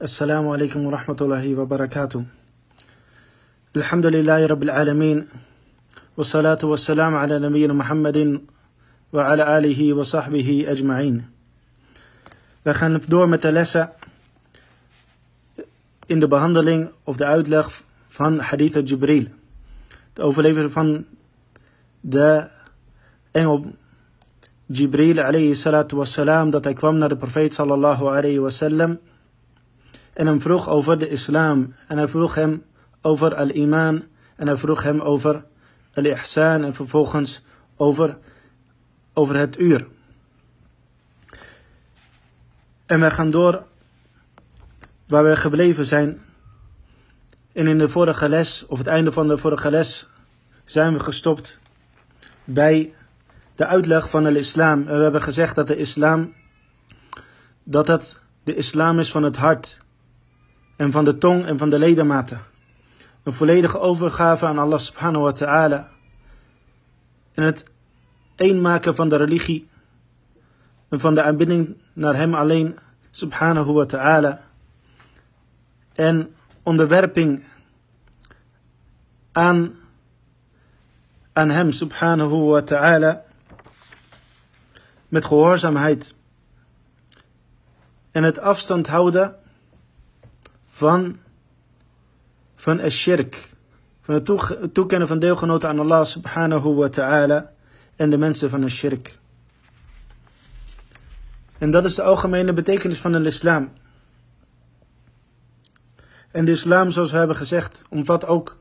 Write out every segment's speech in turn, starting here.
السلام عليكم ورحمة الله وبركاته الحمد لله رب العالمين والصلاة والسلام على نبينا محمد وعلى آله وصحبه أجمعين We gaan lessen in de behandeling of de uitleg van Hadith al-Jibril. De overlevering van de engel Jibril alayhi salatu wassalam dat hij kwam naar de profeet sallallahu alayhi wasallam en hem vroeg over de islam en hij vroeg hem over al-iman en hij vroeg hem over al-ihsan en vervolgens over, over het uur. En wij gaan door waar we gebleven zijn. En in de vorige les, of het einde van de vorige les, zijn we gestopt bij de uitleg van de islam. We hebben gezegd dat de islam, dat het de islam is van het hart en van de tong en van de ledematen. Een volledige overgave aan Allah subhanahu wa ta'ala. En het eenmaken van de religie en van de aanbidding naar hem alleen subhanahu wa ta'ala. En onderwerping aan, aan hem subhanahu wa ta'ala met gehoorzaamheid. En het afstand houden van, van shirk. Van het toekennen van deelgenoten aan Allah subhanahu wa ta'ala en de mensen van shirk. En dat is de algemene betekenis van de islam. En de islam, zoals we hebben gezegd, omvat ook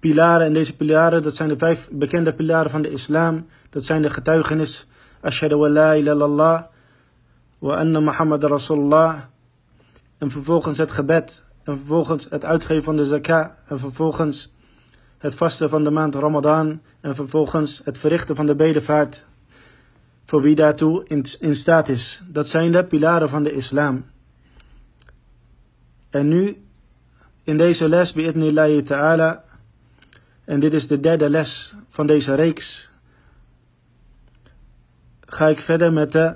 pilaren. En deze pilaren, dat zijn de vijf bekende pilaren van de islam. Dat zijn de getuigenis Ashhadu wa la ilaha wa anna Muhammad Rasulullah. En vervolgens het gebed. En vervolgens het uitgeven van de zakah. En vervolgens het vasten van de maand Ramadan. En vervolgens het verrichten van de bedevaart. Voor wie daartoe in, staat is. Dat zijn de pilaren van de islam. En nu, in deze les, bi'idnillahi ta'ala. En dit is de derde les van deze reeks ga ik verder met de,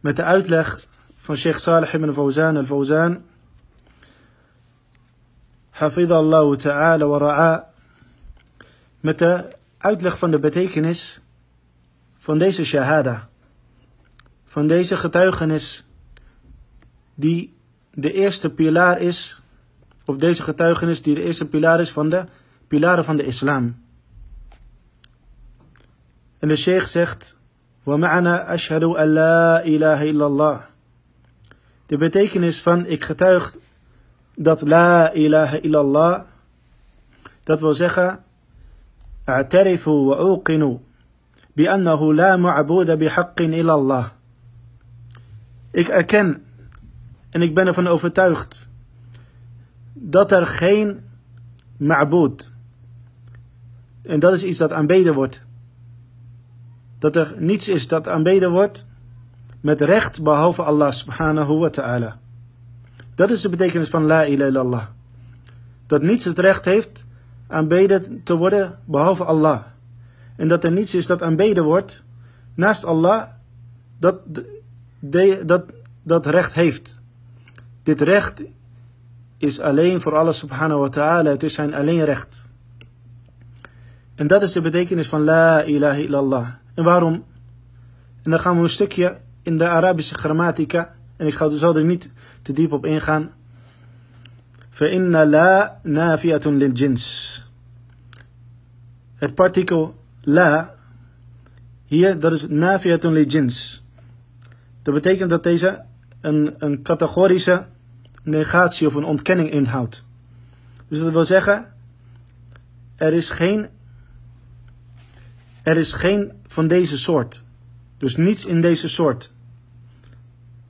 met de uitleg van Sheikh Salih ibn Fawzan al-Fawzan. Hafidallahu ta'ala wa ra'a. Met de uitleg van de betekenis van deze shahada. Van deze getuigenis die de eerste pilaar is, of deze getuigenis die de eerste pilaar is van de pilaren van de islam. En de sheikh zegt ومعنى أشهد أن لا إله إلا الله de betekenis van ik getuig dat la ilaha illallah, dat wil zeggen, a'tarifu wa uqinu, bi'annahu la ma'abuda bihaqqin illallah. Ik erken en ik ben ervan overtuigd dat er geen ma'bud, en dat is iets dat aanbeden wordt, dat er niets is dat aanbeden wordt, met recht behalve Allah subhanahu wa ta'ala. Dat is de betekenis van la ilaha illallah. Dat niets het recht heeft aanbeden te worden behalve Allah. En dat er niets is dat aanbeden wordt naast Allah dat, dat, dat recht heeft. Dit recht is alleen voor Allah subhanahu wa ta'ala. Het is zijn alleen recht. En dat is de betekenis van la ilaha illallah. En waarom? En dan gaan we een stukje in de Arabische grammatica. En ik ga, zal er niet te diep op ingaan. فإن لا نافية للجنس. Het partikel la hier, dat is nafiyatun li jins. Dat betekent dat deze een, een categorische negatie of een ontkenning inhoudt. Dus dat wil zeggen, er is geen er is geen van deze soort. Dus niets in deze soort.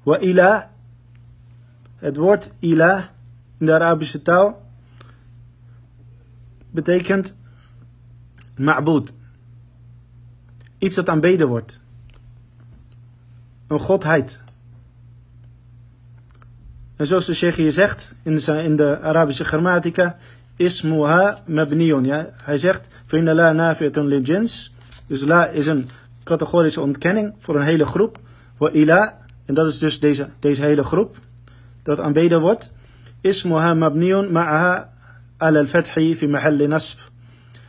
Wa ila, het woord ila in de Arabische taal betekent ma'bud. Iets dat aanbeden wordt. Een godheid. En zoals de sheikh hier zegt in de, in de Arabische grammatica, ismuha mabnion. Ja? Hij zegt, vrienden la nafi'atun li jins. Dus la is een categorische ontkenning voor een hele groep. Wa ila en dat is dus deze, deze hele groep. dat aanbeden wordt, ismuha mabniun ma'aha al al-fathi fi mahalli nasb.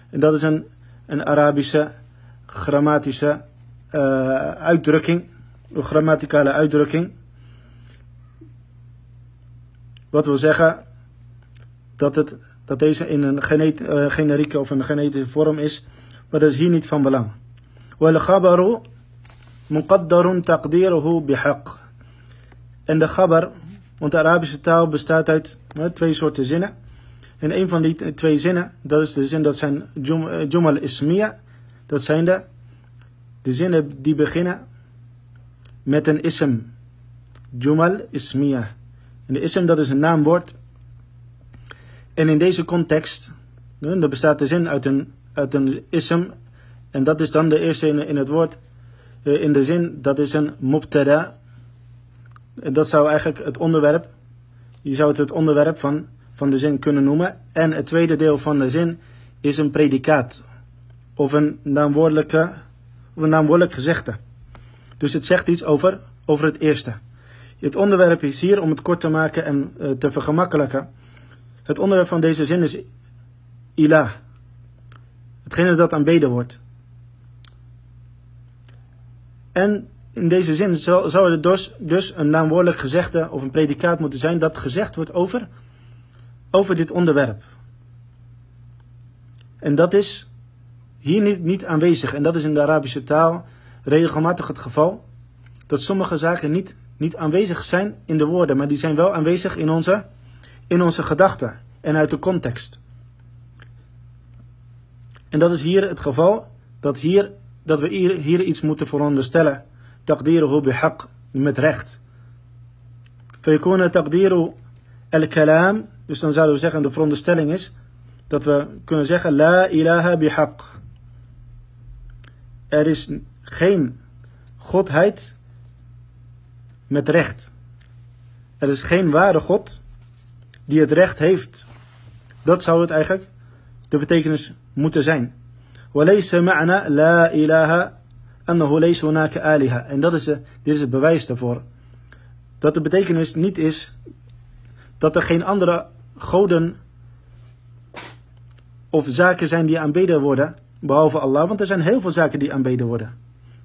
En dat is een, een Arabische grammatische uh, uitdrukking, een grammaticale uitdrukking. Wat wil zeggen dat, het, dat deze in een genet, uh, generieke of een genetische vorm is, maar dat is hier niet van belang. Wal khabaru muqaddarun taqdiruhu bihaq. En de gabar, want de Arabische taal bestaat uit twee soorten zinnen. En een van die twee zinnen, dat is de zin dat zijn jum, jumal ismiya, dat zijn de, de zinnen die beginnen met een ism. Jumal ismiya. En de ism dat is een naamwoord. En in deze context, dan bestaat de zin uit een, uit een ism. En dat is dan de eerste in, in het woord. In de zin, dat is een mubtada. Dat zou eigenlijk het onderwerp, je zou het het onderwerp van, van de zin kunnen noemen. En het tweede deel van de zin is een predicaat. Of een naamwoordelijke, of een naamwoordelijk gezegde. Dus het zegt iets over, over het eerste. Het onderwerp is hier, om het kort te maken en uh, te vergemakkelijken. Het onderwerp van deze zin is ilah. Hetgene dat aanbeden wordt. En in deze zin zou, er dus, dus een naamwoordelijk gezegde of een predicaat moeten zijn dat gezegd wordt over, over dit onderwerp. En dat is hier niet, niet aanwezig. En dat is in de Arabische taal regelmatig het geval. Dat sommige zaken niet niet aanwezig zijn in de woorden, maar die zijn wel aanwezig in onze, in onze gedachten en uit de context. En dat is hier het geval, dat, hier, dat we hier, iets moeten veronderstellen. Taqdiruhu bihaq, met recht. Fayakuna taqdiru al-kalam, dus dan zouden we zeggen, de veronderstelling is, dat we kunnen zeggen, la ilaha bihaq. Er is geen godheid met recht. Er is geen ware God die het recht heeft. Dat zou het eigenlijk de betekenis moeten zijn. وليس معنى لا إله أنه ليس هناك آلهة. En dat is, de, dit is het bewijs daarvoor. Dat de betekenis niet is dat er geen andere goden of zaken zijn die aanbeden worden behalve Allah. Want er zijn heel veel zaken die aanbeden worden.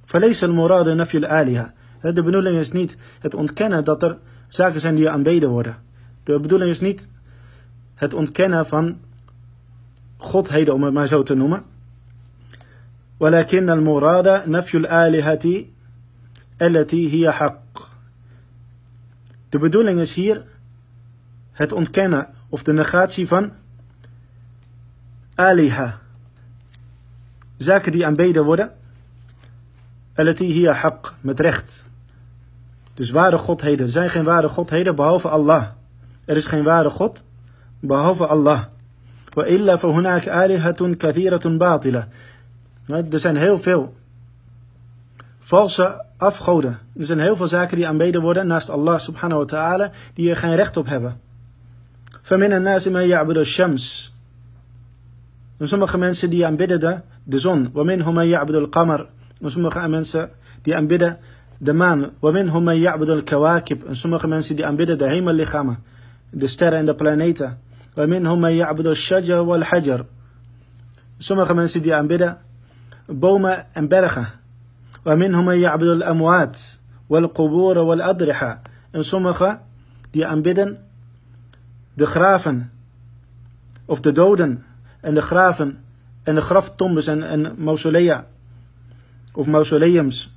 فليس المراد نفي الآلهة. De bedoeling is niet het ontkennen dat er zaken zijn die aanbeden worden. De bedoeling is niet het ontkennen van godheden, om het maar zo te noemen. ولكن المراد نفي الآلهة التي هي حق. De bedoeling is hier het ontkennen of de negatie van aliha. Zaken die aanbeden worden. التي هي حق, met recht. Dus ware godheden. Er zijn geen ware godheden behalve Allah. Er is geen ware God behalve Allah. Wa illa فهناك آلهة كثيرة باطلة. Er zijn heel veel valse afgoden. Er zijn heel veel zaken die aanbeden worden naast Allah subhanahu wa ta'ala die er geen recht op hebben. فمن الناس من يعبد الشمس. En sommige mensen die aanbidden de, de zon. ومنهم من يعبد القمر. En sommige mensen die aanbidden de maan. وَمِنْهُمْ مَنْ يَعْبُدُ الْكَوَاكِبْ En sommige mensen die aanbidden de hemellichamen. De sterren en de planeten. وَمِنْهُمْ مَنْ يَعْبُدُ الشَّجَرَ وَالْحَجَرِ Sommige mensen die aanbidden bomen en bergen. وَمِنْهُمْ مَنْ يَعْبُدُ الْأَمْوَاتِ وَالْقُبُورَ وَالْأَضْرِحَ En sommige die aanbidden de graven. Of de doden en de graven en de graftombes en, en mausolea. Of mausoleums.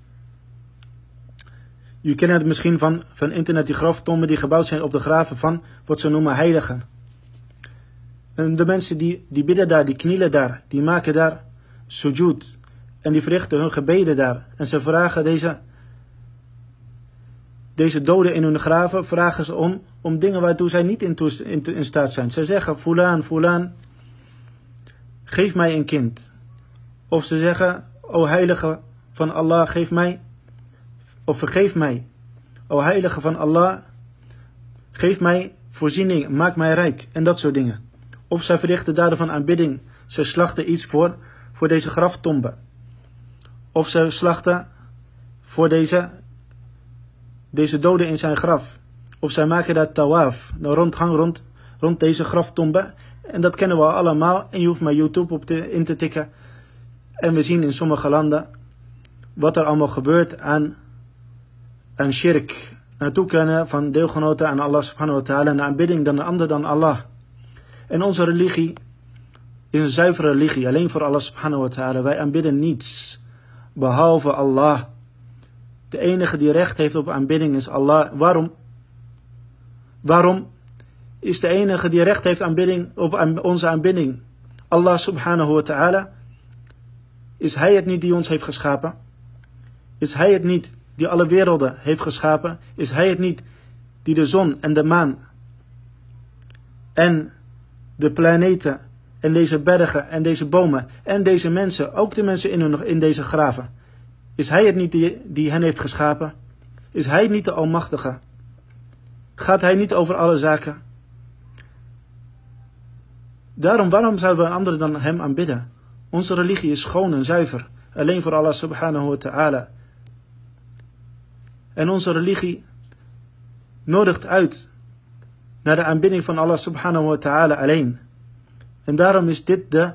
Je kent het misschien van, van internet, die graftomben die gebouwd zijn op de graven van wat ze noemen heiligen. En de mensen die, die bidden daar, die knielen daar, die maken daar sujud. En die verrichten hun gebeden daar. En ze vragen deze, deze doden in hun graven, vragen ze om, om dingen waartoe zij niet in, in, in staat zijn. Ze zeggen, fulaan, fulaan, geef mij een kind. Of ze zeggen, o heilige van Allah, geef mij of vergeef mij. O heilige van Allah, geef mij voorziening, maak mij rijk en dat soort dingen. Of zij verrichten daden van aanbidding. Zij slachten iets voor, voor deze graftombe. Of zij slachten voor deze, deze doden in zijn graf. Of zij maken daar tawaf, een rondgang rond, rond deze graftombe. En dat kennen we allemaal. En je hoeft maar YouTube op te, in te tikken. En we zien in sommige landen wat er allemaal gebeurt aan, aan shirk. Toekennen van deelgenoten aan Allah subhanahu wa ta'ala. Aanbidding dan een ander dan Allah. En onze religie is een zuivere religie. Alleen voor Allah subhanahu wa ta'ala. Wij aanbidden niets. Behalve Allah. De enige die recht heeft op aanbidding is Allah. Waarom? Waarom is de enige die recht heeft aanbidding op onze aanbidding? Allah subhanahu wa ta'ala. Is Hij het niet die ons heeft geschapen? Is Hij het niet die alle werelden heeft geschapen? Is Hij het niet die de zon en de maan en de planeten en deze bergen en deze bomen en deze mensen, ook de mensen in, in deze graven. Is Hij het niet die, die hen heeft geschapen? Is Hij niet de Almachtige? Gaat Hij niet over alle zaken? Daarom, waarom zouden we een ander dan Hem aanbidden? Onze religie is schoon en zuiver, alleen voor Allah subhanahu wa ta'ala. En onze religie nodigt uit naar de aanbidding van Allah subhanahu wa ta'ala alleen. En daarom is dit de,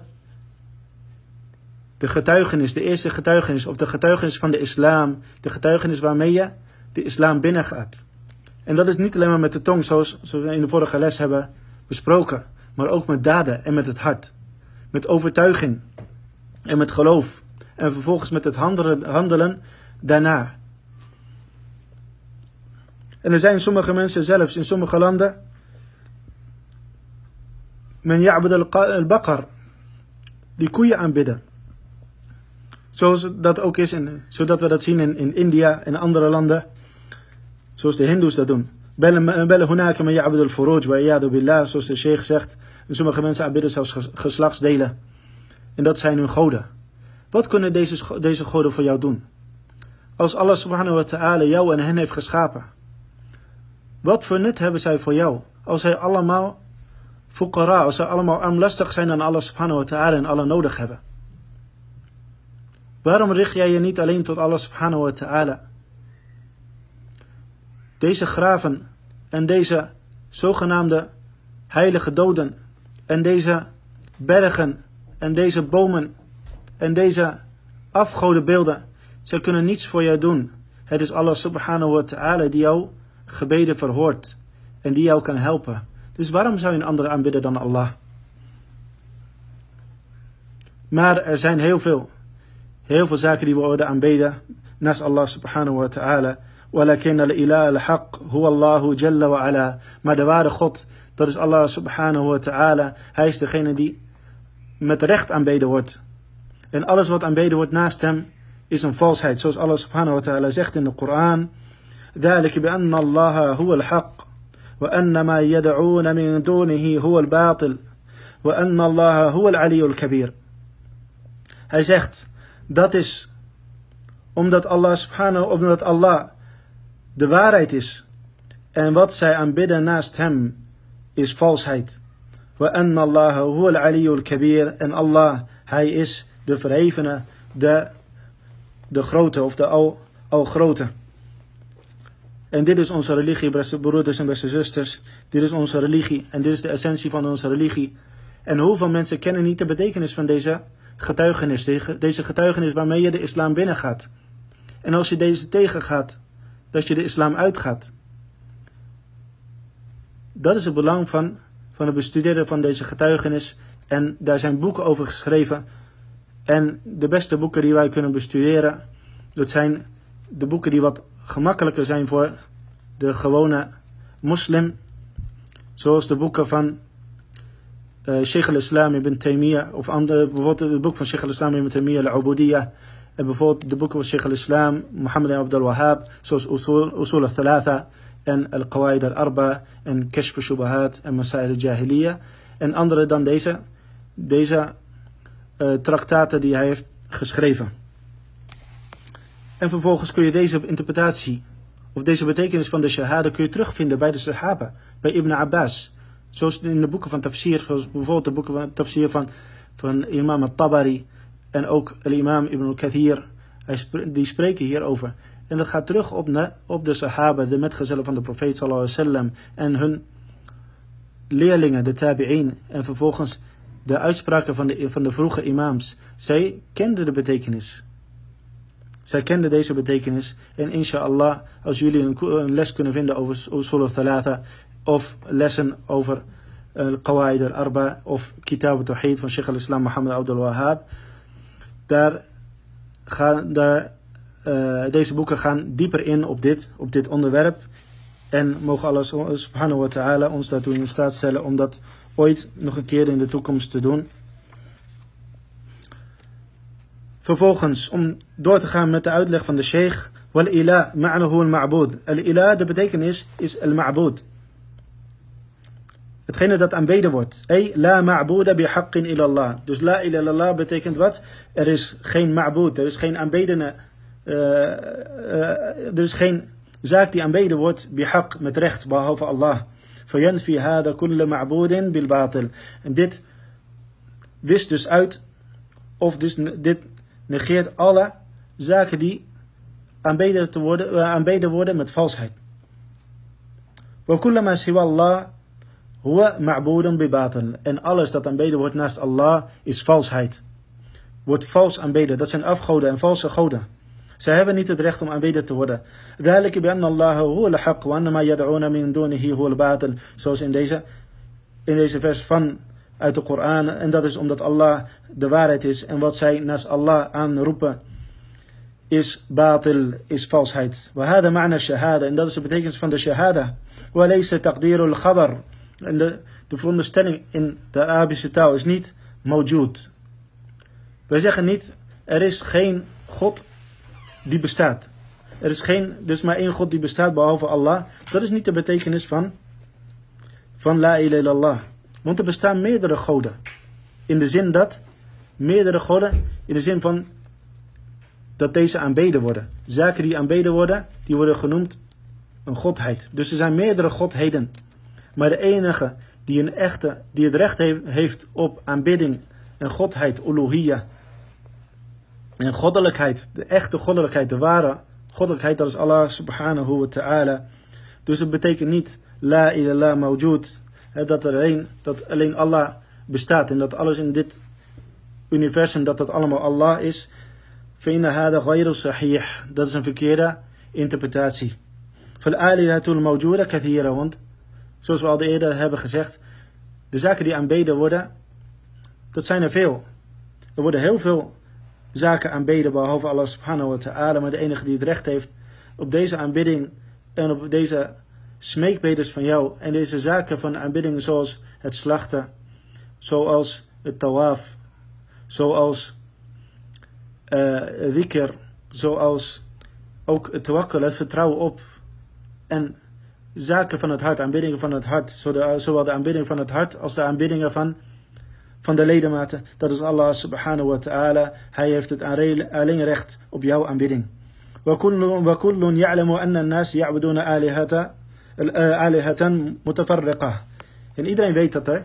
de getuigenis, de eerste getuigenis, of de getuigenis van de islam, de getuigenis waarmee je de islam binnengaat. En dat is niet alleen maar met de tong, zoals, we in de vorige les hebben besproken, maar ook met daden en met het hart. Met overtuiging en met geloof. En vervolgens met het handelen daarna. En er zijn sommige mensen zelfs in sommige landen men al-baqar. Die koeien aanbidden. Zoals dat ook is, in, zodat we dat zien in, in India en andere landen. Zoals de hindoes dat doen. Bellen hunaka men al-furuj wa iyadu billah. Zoals de sheikh zegt. En sommige mensen aanbidden zelfs geslachtsdelen. En dat zijn hun goden. Wat kunnen deze, deze goden voor jou doen? Als Allah subhanahu wa ta'ala jou en hen heeft geschapen. Wat voor nut hebben zij voor jou? Als hij allemaal fuqara, als ze allemaal armlastig zijn aan Allah subhanahu wa ta'ala en alle nodig hebben. Waarom richt jij je niet alleen tot Allah subhanahu wa ta'ala? Deze graven en deze zogenaamde heilige doden en deze bergen en deze bomen en deze afgodenbeelden, ze kunnen niets voor jou doen. Het is Allah subhanahu wa ta'ala die jouw gebeden verhoort en die jou kan helpen. Dus waarom zou je een andere aanbidden dan Allah? Maar er zijn heel veel, heel veel zaken die we worden aanbeden naast Allah subhanahu wa ta'ala. ولكن الإله الحق هو الله جل وعلا. Maar de ware God, dat is Allah subhanahu wa ta'ala. Hij is degene die met recht aanbeden wordt. En alles wat aanbeden wordt naast hem is een valsheid. Zoals Allah subhanahu wa ta'ala zegt in de Koran. ذلك بأن الله هو الحق وأن ما يدعون من دونه هو الباطل وأن الله هو العلي الكبير Hij zegt, dat is omdat Allah subhanahu, omdat Allah de waarheid is. En wat zij aanbidden naast hem is valsheid. وأن الله هو العلي الكبير en Allah, hij is de verhevene, de, de grote of de al, al grote. En dit is onze religie, beste broeders en beste zusters. Dit is onze religie en dit is de essentie van onze religie. En hoeveel mensen kennen niet de betekenis van deze getuigenis, deze getuigenis waarmee je de islam binnengaat. En als je deze tegengaat, dat je de islam uitgaat. Dat is het belang van, van het bestuderen van deze getuigenis. En daar zijn boeken over geschreven. En de beste boeken die wij kunnen bestuderen, dat zijn de boeken die wat gemakkelijker zijn voor de gewone moslim. Zoals de boeken van uh, Sheikh al-Islam ibn Taymiyyah. Of andere, bijvoorbeeld het boek van Sheikh al-Islam ibn Taymiyyah al-Ubudiyah. En bijvoorbeeld de boeken van Sheikh al-Islam, Muhammad ibn Abdul Wahhab. Zoals Usul, Usul al-Thalatha en Al-Qawaid al-Arba en Kashf al-Shubahat en Masail al-Jahiliyyah. En andere dan deze, deze uh, traktaten die hij heeft geschreven. En vervolgens kun je deze interpretatie, of deze betekenis van de shahada, kun je terugvinden bij de sahaba, bij Ibn Abbas. Zoals in de boeken van tafsir, zoals bijvoorbeeld de boeken van tafsir van, van imam al-Tabari en ook al-imam Ibn al-Kathir. Die spreken hierover. En dat gaat terug op, op de sahaba, de metgezellen van de profeet sallallahu alaihi wasallam. En hun leerlingen, de tabi'in. En vervolgens de uitspraken van de, van de vroege imams. Zij kenden de betekenis. Zij kenden deze betekenis. En inshallah, als jullie een, les kunnen vinden over Usul al-Thalatha. Of lessen over Qawaid al-Arba. Of Kitab al-Tawhid van Sheikh al-Islam Muhammad Abdul Wahhab. Daar gaan, uh, deze boeken gaan dieper in op dit, op dit onderwerp. En mogen Allah subhanahu wa ta'ala ons daartoe in staat stellen om dat ooit nog een keer in de toekomst te doen. Vervolgens, om door te gaan met de uitleg van de sheikh. Wal ilah ma'nahu al-ma'bud. Al-ilah, de betekenis is al-ma'bud. Hetgene dat aanbeden wordt. Ey, la ma'buda bihaqqin ilallah. Dus la ilallah betekent wat? Er is geen ma'bud, er is geen aanbedene, uh, uh, er is geen zaak die aanbeden wordt bihaq, met recht, behalve Allah. Bil. En dit wist dus uit, of dus dit negeert alle zaken die aanbeden, te worden, uh, aanbeden worden met valsheid. Wa kullama siwa Allah Huwa ma'boeden bibatil. En alles dat aanbeden wordt naast Allah is valsheid. Wordt vals aanbeden. Dat zijn afgoden en valse goden. Zij hebben niet het recht om aanbeden te worden. ذلك بأن الله هو الحق وأن ما يدعون من دونه هو الباطل. Zoals in deze, in deze vers van uit de Koran. En dat is omdat Allah de waarheid is. En wat zij naast Allah aanroepen is batil, is valsheid. Wahada ma'na shahada. En dat is de betekenis van de shahada. Walaysa taqdirul khabar. En de, de veronderstelling in de Arabische taal is niet mawjood. We zeggen niet, er is geen God die bestaat. Er is geen, dus maar één God die bestaat behalve Allah. Dat is niet de betekenis van, van la ilaha illallah. Want er bestaan meerdere goden. In de zin dat, meerdere goden, in de zin van dat deze aanbeden worden. Zaken die aanbeden worden, die worden genoemd een godheid. Dus er zijn meerdere godheden. Maar de enige die, een echte, die het recht heeft op aanbidding en godheid, uluhiyya, en goddelijkheid, de echte goddelijkheid, de ware goddelijkheid, dat is Allah subhanahu wa ta'ala. Dus het betekent niet la ilallah mawjud, dat, alleen, dat alleen Allah bestaat en dat alles in dit universum, dat dat allemaal Allah is. Dat is een verkeerde interpretatie. Want Zoals we al eerder hebben gezegd, de zaken die aanbeden worden, dat zijn er veel. Er worden heel veel zaken aanbeden behalve Allah subhanahu wa ta'ala, maar de enige die het recht heeft op deze aanbidding en op deze smeekbeders van jou en deze zaken van aanbidding zoals het slachten, zoals het tawaf, zoals uh, zoals ook het tawakkul, het vertrouwen op en zaken van het hart, aanbiddingen van het hart, zowel de aanbidding van het hart als de aanbiddingen van, van de ledematen. Dat is Allah subhanahu wa ta'ala. Hij heeft het alleen recht op jouw aanbidding. وكل يعلم أن الناس يعبدون آلهة eh, alihatan mutafarriqa. En iedereen weet dat er.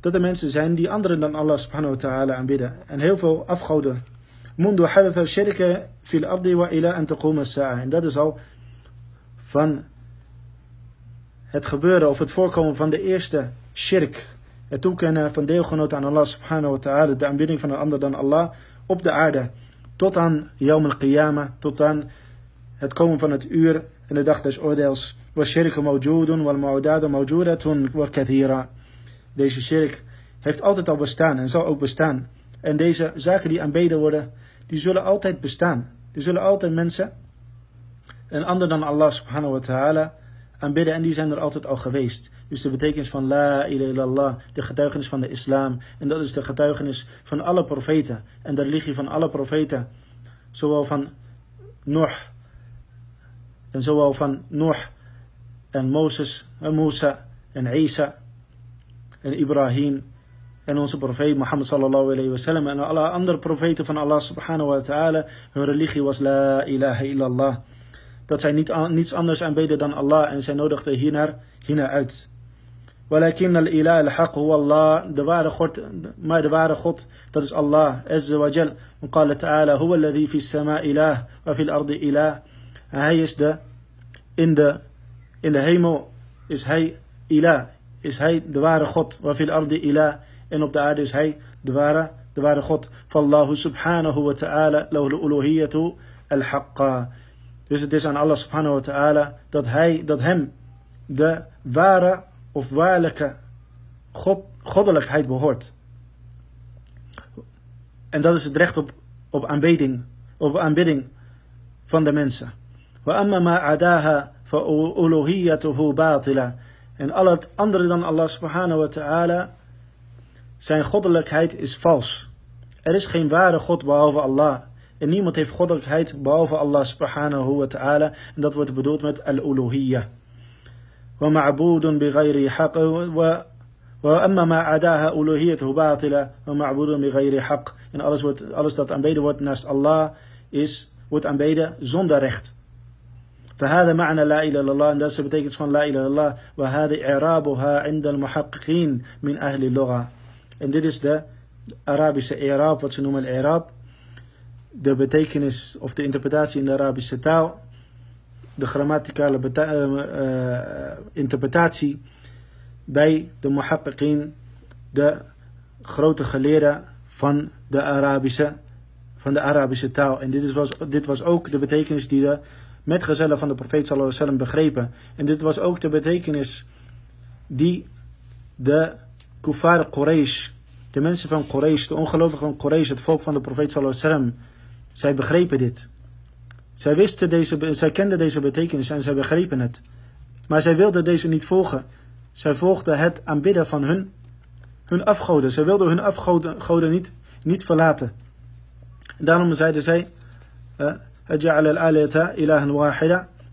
Dat er mensen zijn die anderen dan Allah subhanahu wa ta'ala aanbidden. En heel veel afgoden. Mundu hadatha shirka fil ardi wa ila an saa En dat is al van het gebeuren of het voorkomen van de eerste shirk. Het toekennen van deelgenoten aan Allah subhanahu wa ta'ala. De aanbidding van een ander dan Allah op de aarde. Tot aan Yawm al-Qiyamah. Tot aan het komen van het uur en de dag des oordeels. Deze shirk heeft altijd al bestaan en zal ook bestaan. En deze zaken die aanbeden worden, die zullen altijd bestaan. Die zullen altijd mensen, een ander dan Allah subhanahu wa ta'ala, aanbidden en die zijn er altijd al geweest. Dus de betekenis van la ilaha illallah, de getuigenis van de islam. En dat is de getuigenis van alle profeten en de religie van alle profeten. Zowel van Noach en zowel van Noach en Mozes en Musa en Isa en Ibrahim en onze profeet Mohammed sallallahu alayhi wa sallam en alle andere profeten van Allah subhanahu wa ta'ala. Hun religie was la ilaha illallah dat zij niet, niets anders aanbeden dan Allah en zij nodigden hiernaar, hiernaar uit. ولكن الإله الحق هو الله de ware God maar de ware God dat is Allah عز وجل وقال تعالى هو الذي في السماء إله وفي الأرض إله Hij is de, in de, in de hemel is hij ilah, is hij de ware God. Wafil ardi ilah, en op de aarde is hij de ware, de ware God. Vallahu subhanahu wa ta'ala, lawlu uluhiyatu al-haqqa. Dus het is aan Allah subhanahu wa ta'ala dat hij, dat hem de ware of waarlijke God, goddelijkheid behoort. En dat is het recht op, op aanbidding, op aanbidding van de mensen. وأما ما عداها فألوهيته باطلة en al het andere dan Allah subhanahu wa ta'ala zijn goddelijkheid is vals. Er is geen ware God behalve Allah. En niemand heeft goddelijkheid behalve Allah subhanahu wa ta'ala. En dat wordt bedoeld met al-uluhiyya. ومعبود بغير حق وأما ما عداها ألوهيته باطلة ومعبود بغير حق en alles, wordt, alles dat aanbeden wordt naast Allah is, wordt aanbeden zonder recht فهذا معنى لا إله إلا الله en dat is de betekenis van لا إله إلا الله وهذا إعرابها عند المحققين من أهل اللغة en dit is de Arabische i'raab wat ze noemen al-i'raab de betekenis of de interpretatie in de Arabische taal de grammaticale uh, interpretatie bij de muhaqqiqin, de grote geleerden van de Arabische, van de Arabische taal. En dit was, dit was ook de betekenis die de metgezellen van de profeet sallallahu alaihi wasallam begrepen. En dit was ook de betekenis die de kuffar Quraysh, de mensen van Quraysh, de ongelovigen van Quraysh, het volk van de profeet sallallahu alaihi wasallam, zij begrepen dit. Zij, wisten deze, zij kenden deze betekenis en zij begrepen het. Maar zij wilden deze niet volgen. Zij volgden het aanbidden van hun, hun afgoden. Zij wilden hun afgoden niet, niet verlaten. En daarom zeiden zij,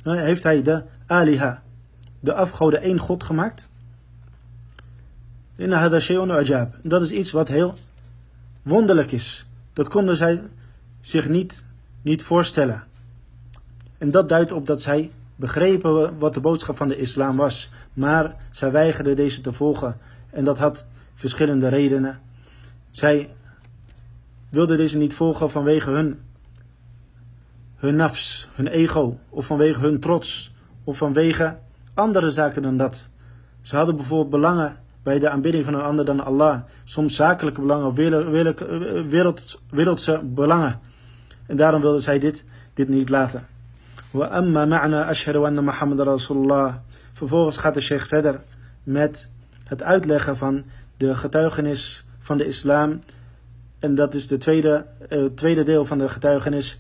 heeft hij de aliha, de afgoden één God gemaakt? Dat is iets wat heel wonderlijk is. Dat konden zij zich niet, niet voorstellen. En dat duidt op dat zij begrepen wat de boodschap van de islam was. Maar zij weigerden deze te volgen. En dat had verschillende redenen. Zij wilden deze niet volgen vanwege hun, hun nafs, hun ego. Of vanwege hun trots. Of vanwege andere zaken dan dat. Ze hadden bijvoorbeeld belangen bij de aanbidding van een ander dan Allah. Soms zakelijke belangen of wereld, wereldse belangen. En daarom wilden zij dit, dit niet laten. وأما معنى أشهد أن محمد رسول الله Vervolgens gaat de sheikh verder met het uitleggen van de getuigenis van de islam. En dat is de tweede, uh, tweede deel van de getuigenis.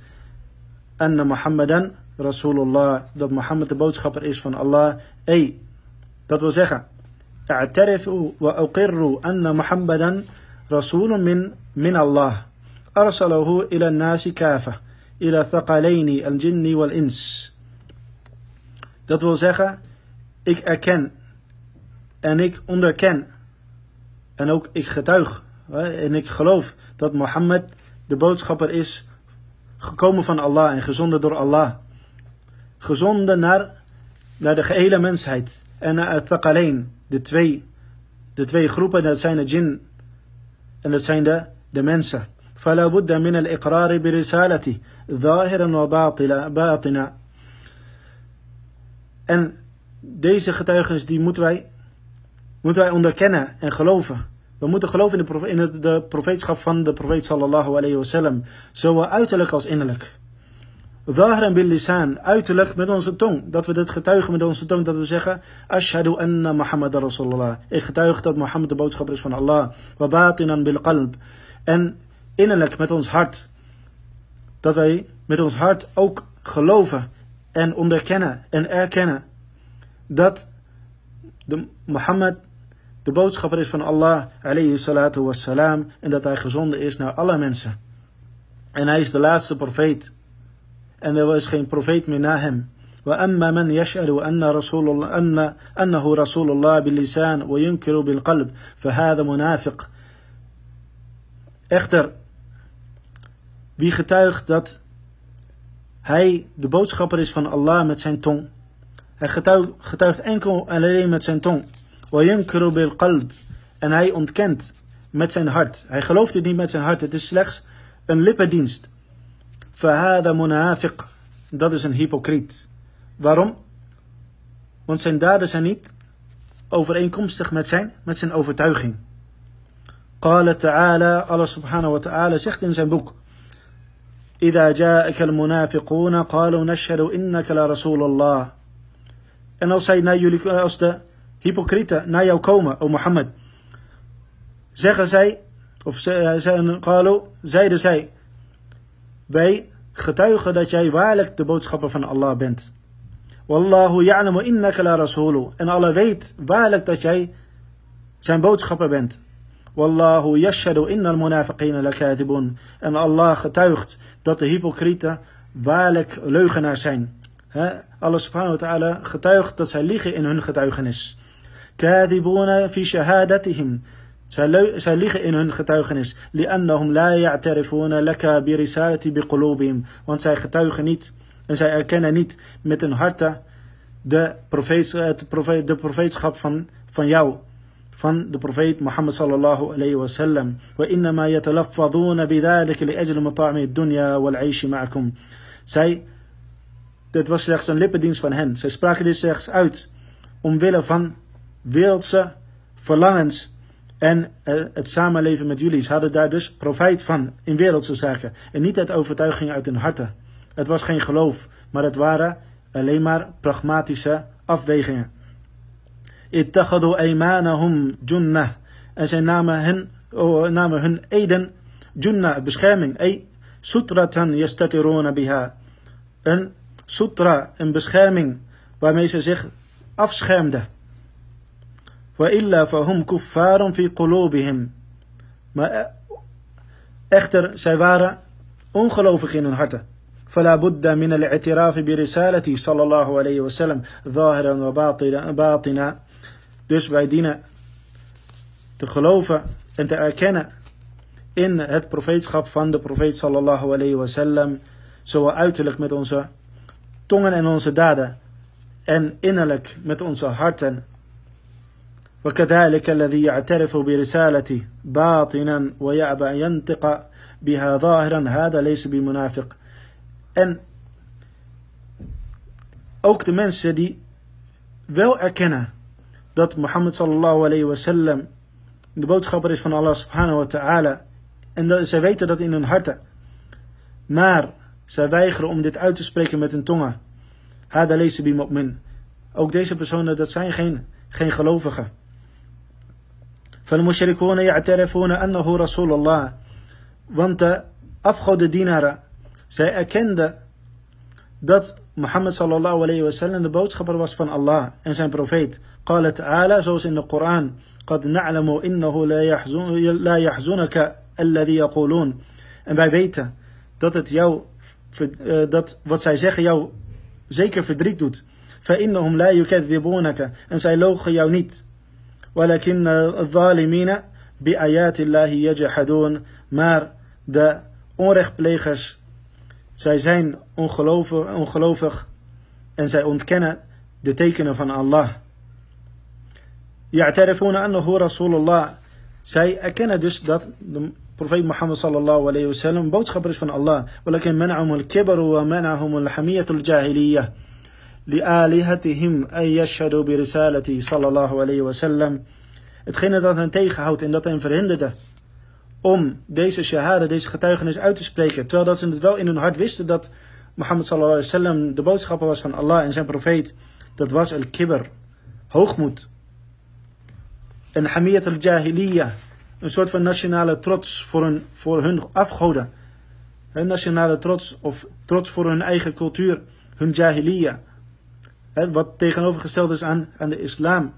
Anna Muhammadan Rasulullah. Dat Mohammed de boodschapper is van Allah. Ey, dat wil zeggen. A'tarifu wa uqirru anna Muhammadan Rasulun min, min Allah. Arsalahu ila nasi kafa. Ila thaqalaini al-jinni wal-ins. Dat wil zeggen, ik erken en ik onderken en ook ik getuig en ik geloof dat Mohammed de boodschapper is gekomen van Allah en gezonden door Allah. Gezonden naar, naar de gehele mensheid en naar het thaqalain, de twee, de twee groepen, dat zijn de jinn en dat zijn de, de mensen. فلا بد من الإقرار برسالته ظاهرا وباطنا En deze getuigenis die moeten wij, moeten wij onderkennen en geloven. We moeten geloven in de, in de profeetschap van de profeet sallallahu alayhi wasallam. Zowel uiterlijk als innerlijk. Zahran bil lisan, uiterlijk met onze tong. Dat we dit getuigen met onze tong. Dat we zeggen, Ashhadu anna Muhammad Rasulullah. Ik getuig dat Mohammed de boodschapper is van Allah. Wa batinan bil qalb. En innerlijk met ons hart. Dat wij met ons hart ook geloven en onderkennen en erkennen dat de Mohammed de boodschapper is van Allah alayhi salatu wassalam en dat hij gezonden is naar alle mensen. En hij is de laatste profeet. En er is geen profeet meer na hem. وأما من يشهد أن رسول الله أن أنه رسول الله باللسان وينكر بالقلب فهذا منافق. Echter, wie getuigt dat hij de boodschapper is van Allah met zijn tong. Hij getuigt, getuigt enkel en alleen met zijn tong. وَيَنْكِرُ بِالْقَلْبِ En hij ontkent met zijn hart. Hij gelooft het niet met zijn hart. Het is slechts een lippendienst. فَهَذَا munafiq. Dat is een hypocriet. Waarom? Want zijn daden zijn niet overeenkomstig met zijn, met zijn overtuiging. قال تعالى Allah subhanahu wa ta'ala zegt in zijn boek إذا جاءك المنافقون قالوا نشهد إنك لرسول الله En als, zij naar jullie, als de hypocrieten naar jou komen, o Mohammed, zeggen zij, of ze, zeiden zij, wij getuigen dat jij waarlijk de boodschapper van Allah bent. Wallahu ya'lamu innaka la rasulu. En Allah weet waarlijk dat jij zijn boodschapper bent. Wallahu yashhadu innal munafiqina lakatibun. En Allah getuigt dat de hypocrieten waarlijk leugenaars zijn. Allah subhanahu wa ta'ala getuigt dat zij liegen in hun getuigenis. Kadibuna fi shahadatihim. Zij, zij liegen in hun getuigenis. Li'annahum la ya'tarifuna laka bi risalati bi qulubihim. Want zij getuigen niet en zij erkennen niet met hun harten de, profeet, de profeetschap van, van jou van de profeet Mohammed sallallahu alayhi wa sallam. وإنما يتلفظون بذلك لأجل مطاعم الدنيا والعيش معكم. Zij, dit was slechts een lippendienst van hen. Zij spraken dit slechts uit omwille van wereldse verlangens en eh, het samenleven met jullie. Ze hadden daar dus profijt van in wereldse zaken en niet uit overtuiging uit hun harten. Het was geen geloof, maar het waren alleen maar pragmatische afwegingen. Ittakhadu aymanahum junnah. En zij namen hun, oh, namen hun eden junnah, bescherming. Ay sutratan yastatiruna biha. Een sutra, een bescherming waarmee ze zich afschermden. Wa illa fahum kuffarun fi qulubihim. Maar echter, zij waren ongelovig in hun harten. فلا بد من الاعتراف برسالته صلى الله عليه وسلم ظاهرا وباطنا Dus wij dienen te geloven en te erkennen in het profeetschap van de profeet sallallahu alayhi wasallam, zowel uiterlijk met onze tongen en onze daden en innerlijk met onze harten. وكذلك الذي يعترف برسالته باطنا ويأبى أن ينطق بها ظاهرا هذا ليس بمنافق En ook de mensen die wel erkennen dat Mohammed sallallahu alayhi wa sallam de boodschapper is van Allah subhanahu wa ta'ala. En dat, zij weten dat in hun harten. Maar zij weigeren om dit uit te spreken met hun tongen. Hada laysa bi mu'min. Ook deze personen, dat zijn geen, geen gelovigen. فالمشركون يعترفون أنه رسول الله want de afgodendienaren zij erkenden dat Mohammed sallallahu alayhi wa sallam de boodschapper was van Allah en zijn profeet. قال تعالى zoals in de Koran قد نعلم إنه لا يحزنك الذي يقولون en wij weten dat het jou dat wat zij zeggen jou zeker verdriet doet فإنهم لا يكذبونك en zij logen jou niet ولكن الظالمين بآيات الله يجحدون maar de onrechtplegers zij zijn ongelovig, ongelovig en zij ontkennen de tekenen van Allah. Ya'tarifuna annahu Rasulullah. Zij erkennen dus dat de profeet Mohammed sallallahu alayhi wa sallam boodschapper is van Allah. ولكن منعهم الكبر ومنعهم الحمية الجاهلية لآلهتهم ayyashadu bi risalati sallallahu alayhi wa sallam. Hetgene dat hen tegenhoudt en dat hen verhinderde om deze shahada, deze getuigenis uit te spreken. Terwijl dat ze het wel in hun hart wisten dat Mohammed sallallahu alayhi wa sallam de boodschapper was van Allah en zijn profeet. Dat was al-kibr, hoogmoed. En hamiyat al-Jahiliya, een soort van nationale trots voor hun, voor hun afgoden. Hun nationale trots of trots voor hun eigen cultuur, hun jahiliya. jahiliya. Wat tegenovergesteld is aan, aan de islam.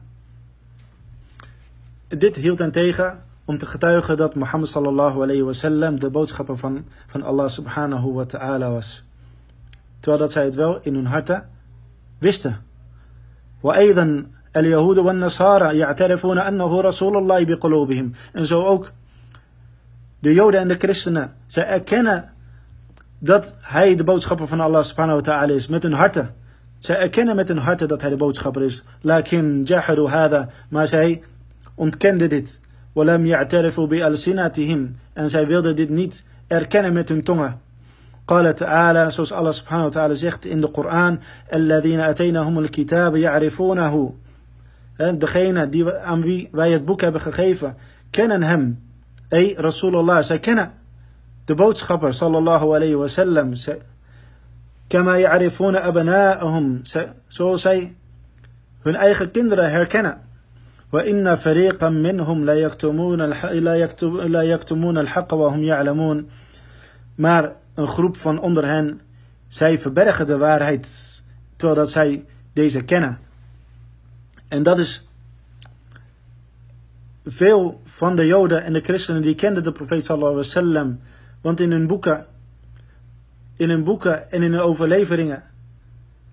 Dit hield hen tegen om te getuigen dat Mohammed sallallahu alayhi wasallam de boodschapper van, van Allah subhanahu wa ta'ala was. Terwijl dat zij het wel in hun harten wisten. وأيضا اليهود والنصارى يعترفون أنه رسول الله بقلوبهم. En zo ook de Joden en de christenen. Zij erkennen dat hij de boodschapper van Allah subhanahu wa ta'ala is met hun harten. Zij erkennen met hun harten dat hij de boodschapper is. Lakin jahadu hada. Maar zij ontkenden dit. Walam ya'tarifu bi al-sinatihim. En zij wilden dit niet erkennen met hun tongen. قال تعالى zoals Allah subhanahu wa ta'ala zegt in de Koran الذين أتيناهم الكتاب يعرفونه degene die, aan wie wij het boek hebben gegeven kennen hem Ey Rasulullah zij kennen de boodschapper sallallahu alayhi wa sallam كما يعرفون أبناءهم zoals zij hun eigen kinderen herkennen وإن فريقا منهم لا يكتمون لا يكتمون الحق وهم يعلمون maar een groep van onder hen, zij verbergen de waarheid, terwijl dat zij deze kennen. En dat is veel van de Joden en de christenen die kenden de profeet sallallahu alaihi wasallam, want in hun boeken, in hun boeken en in hun overleveringen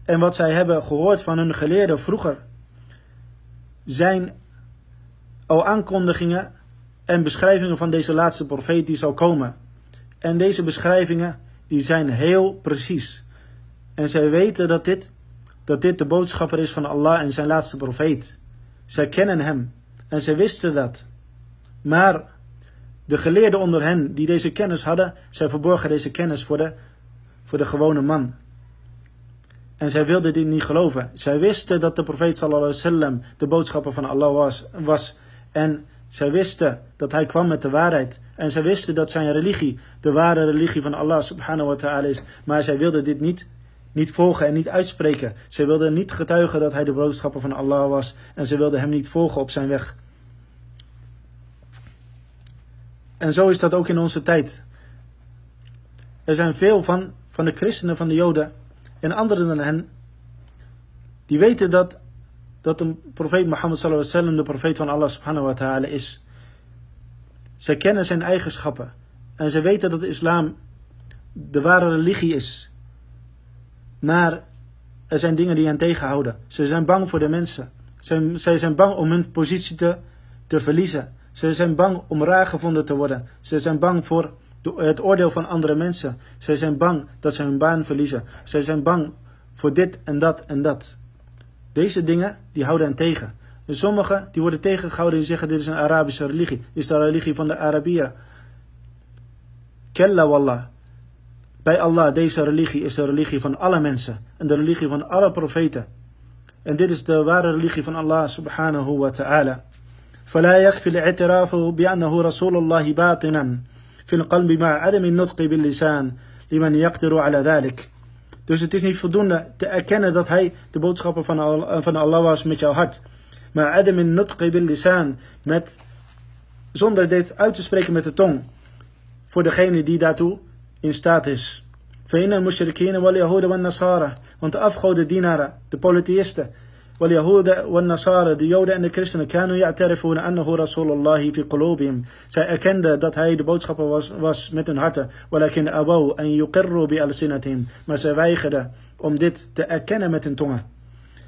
en wat zij hebben gehoord van hun geleerden vroeger, zijn al aankondigingen en beschrijvingen van deze laatste profeet die zal komen. En deze beschrijvingen die zijn heel precies. En zij weten dat dit, dat dit de boodschapper is van Allah en zijn laatste profeet. Zij kennen hem en zij wisten dat. Maar de geleerden onder hen die deze kennis hadden, zij verborgen deze kennis voor de, voor de gewone man. En zij wilden dit niet geloven. Zij wisten dat de profeet sallallahu alaihi wasallam de boodschapper van Allah was, was. En zij wisten dat hij kwam met de waarheid. En zij wisten dat zijn religie de ware religie van Allah subhanahu wa ta'ala is. Maar zij wilden dit niet, niet volgen en niet uitspreken. Zij wilden niet getuigen dat hij de boodschapper van Allah was. En zij wilden hem niet volgen op zijn weg. En zo is dat ook in onze tijd. Er zijn veel van, van de christenen, van de joden en anderen dan hen, die weten dat dat de profeet Mohammed sallallahu alaihi wasallam de profeet van Allah subhanahu wa ta'ala is. Zij kennen zijn eigenschappen en ze weten dat de islam de ware religie is. Maar er zijn dingen die hen tegenhouden. Ze zijn bang voor de mensen. Zij zijn bang om hun positie te, te verliezen. Ze zijn bang om raar gevonden te worden. Ze zijn bang voor het oordeel van andere mensen. Ze zijn bang dat ze hun baan verliezen. Ze zijn bang voor dit en dat en dat. Deze dingen, die houden hen tegen. En sommigen, die worden tegengehouden en zeggen, dit is een Arabische religie. Dit is de religie van de Arabieren. Kella wallah. Bij Allah, deze religie is de religie van alle mensen. En de religie van alle profeten. En dit is de ware religie van Allah subhanahu wa ta'ala. فلا يكفي الاعتراف بأنه رسول الله باطنا في القلب مع عدم النطق باللسان لمن يقدر على ذلك dus het is niet voldoende te erkennen dat hij de boodschapper van, Allah, van Allah was met jouw hart. Maar adam in nutqi bil lisan, met, zonder dit uit te spreken met de tong. Voor degene die daartoe in staat is. فإن المشركين واليهود والنصارى want de afgoden dienaren, de polytheïsten واليهود والنصارى de joden en de christenen كانوا يعترفون أنه رسول الله في قلوبهم zij erkenden dat hij de boodschapper was, was met hun harten ولكن أبوا أن يقروا بألسنتهم maar zij weigerden om dit te erkennen met hun tongen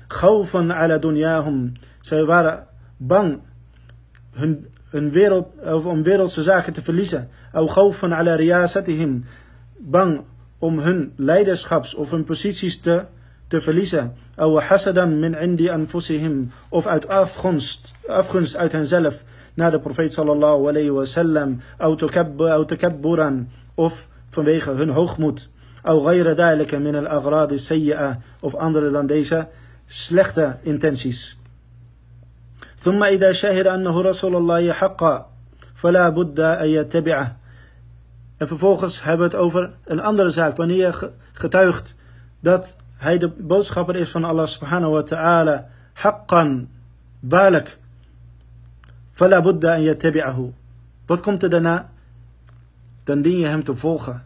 خوفا على دنياهم zij waren bang hun, hun wereld, of om wereldse zaken te verliezen أو خوفا على رياستهم bang om hun leiderschaps of hun posities te te verliezen. Aw hasadan min indi anfusihim. Of uit afgunst, afgunst uit henzelf naar de profeet sallallahu alayhi wa sallam. Aw takabburan. Of vanwege hun hoogmoed. Aw ghayra dhalika min al-aghradi sayyi'a. Of andere dan deze slechte intenties. ثم إذا شهد أنه رسول الله حقا فلا بد أن يتبعه En vervolgens hebben we het over een andere zaak. Wanneer je getuigt dat hij de boodschapper is van Allah subhanahu wa ta'ala. Haqqan, waarlijk. Fala buddha an yatabi'ahu. Wat komt er daarna? Dan dien je hem te volgen.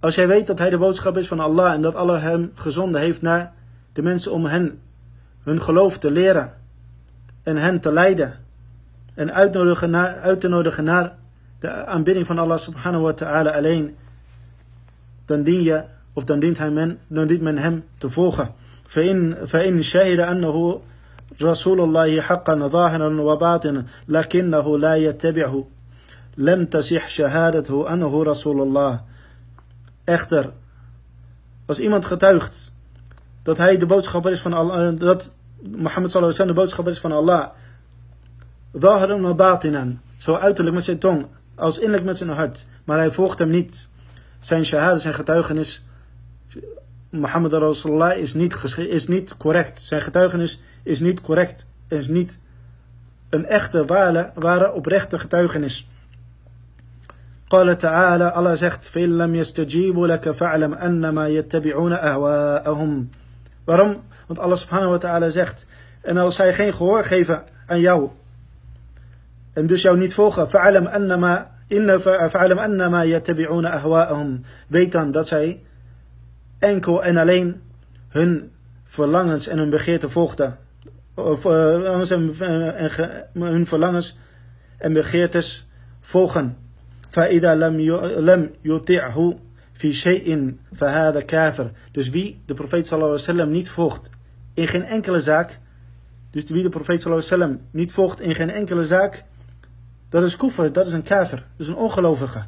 Als jij weet dat hij de boodschap is van Allah en dat Allah hem gezonden heeft naar de mensen om hen hun geloof te leren en hen te leiden en uitnodigen naar, uit te nodigen naar de aanbidding van Allah subhanahu wa ta'ala alleen, dan dien je of dan dient, hij men, dan dient men hem te volgen. فإن, فإن شهد أنه رسول الله حقا ظاهرا وباطنا لكنه لا يتبعه لم تصح شهادته أنه رسول الله Echter, als iemand getuigt dat hij de boodschapper is van Allah, dat Mohammed sallallahu alaihi wasallam de boodschapper is van Allah. Zahiran wa batinan. Zo uiterlijk met zijn tong, als innerlijk met zijn hart. Maar hij volgt hem niet. Zijn shahada, zijn getuigenis, Mohammed Rasulullah is niet, is niet correct. Zijn getuigenis is niet correct. Is niet een echte, ware, ware oprechte getuigenis. قال تعالى Allah zegt فإن لم يستجيبوا لك فاعلم أنما يتبعون أهواءهم Waarom? Want Allah subhanahu wa ta'ala zegt en als zij geen gehoor geven aan jou en dus jou niet volgen فاعلم أنما إن فاعلم أنما يتبعون أهواءهم weet dan dat zij enkel en alleen hun verlangens en hun begeerten volgden of uh, hun verlangens en begeertes volgen فإذا لم لم يطيعه في شيء فهذا كافر. Dus wie de profeet sallallahu alaihi wasallam niet volgt in geen enkele zaak, dus wie de profeet sallallahu alaihi wasallam niet volgt in geen enkele zaak, dat is kufr, dat is een kafir, dat is een ongelovige.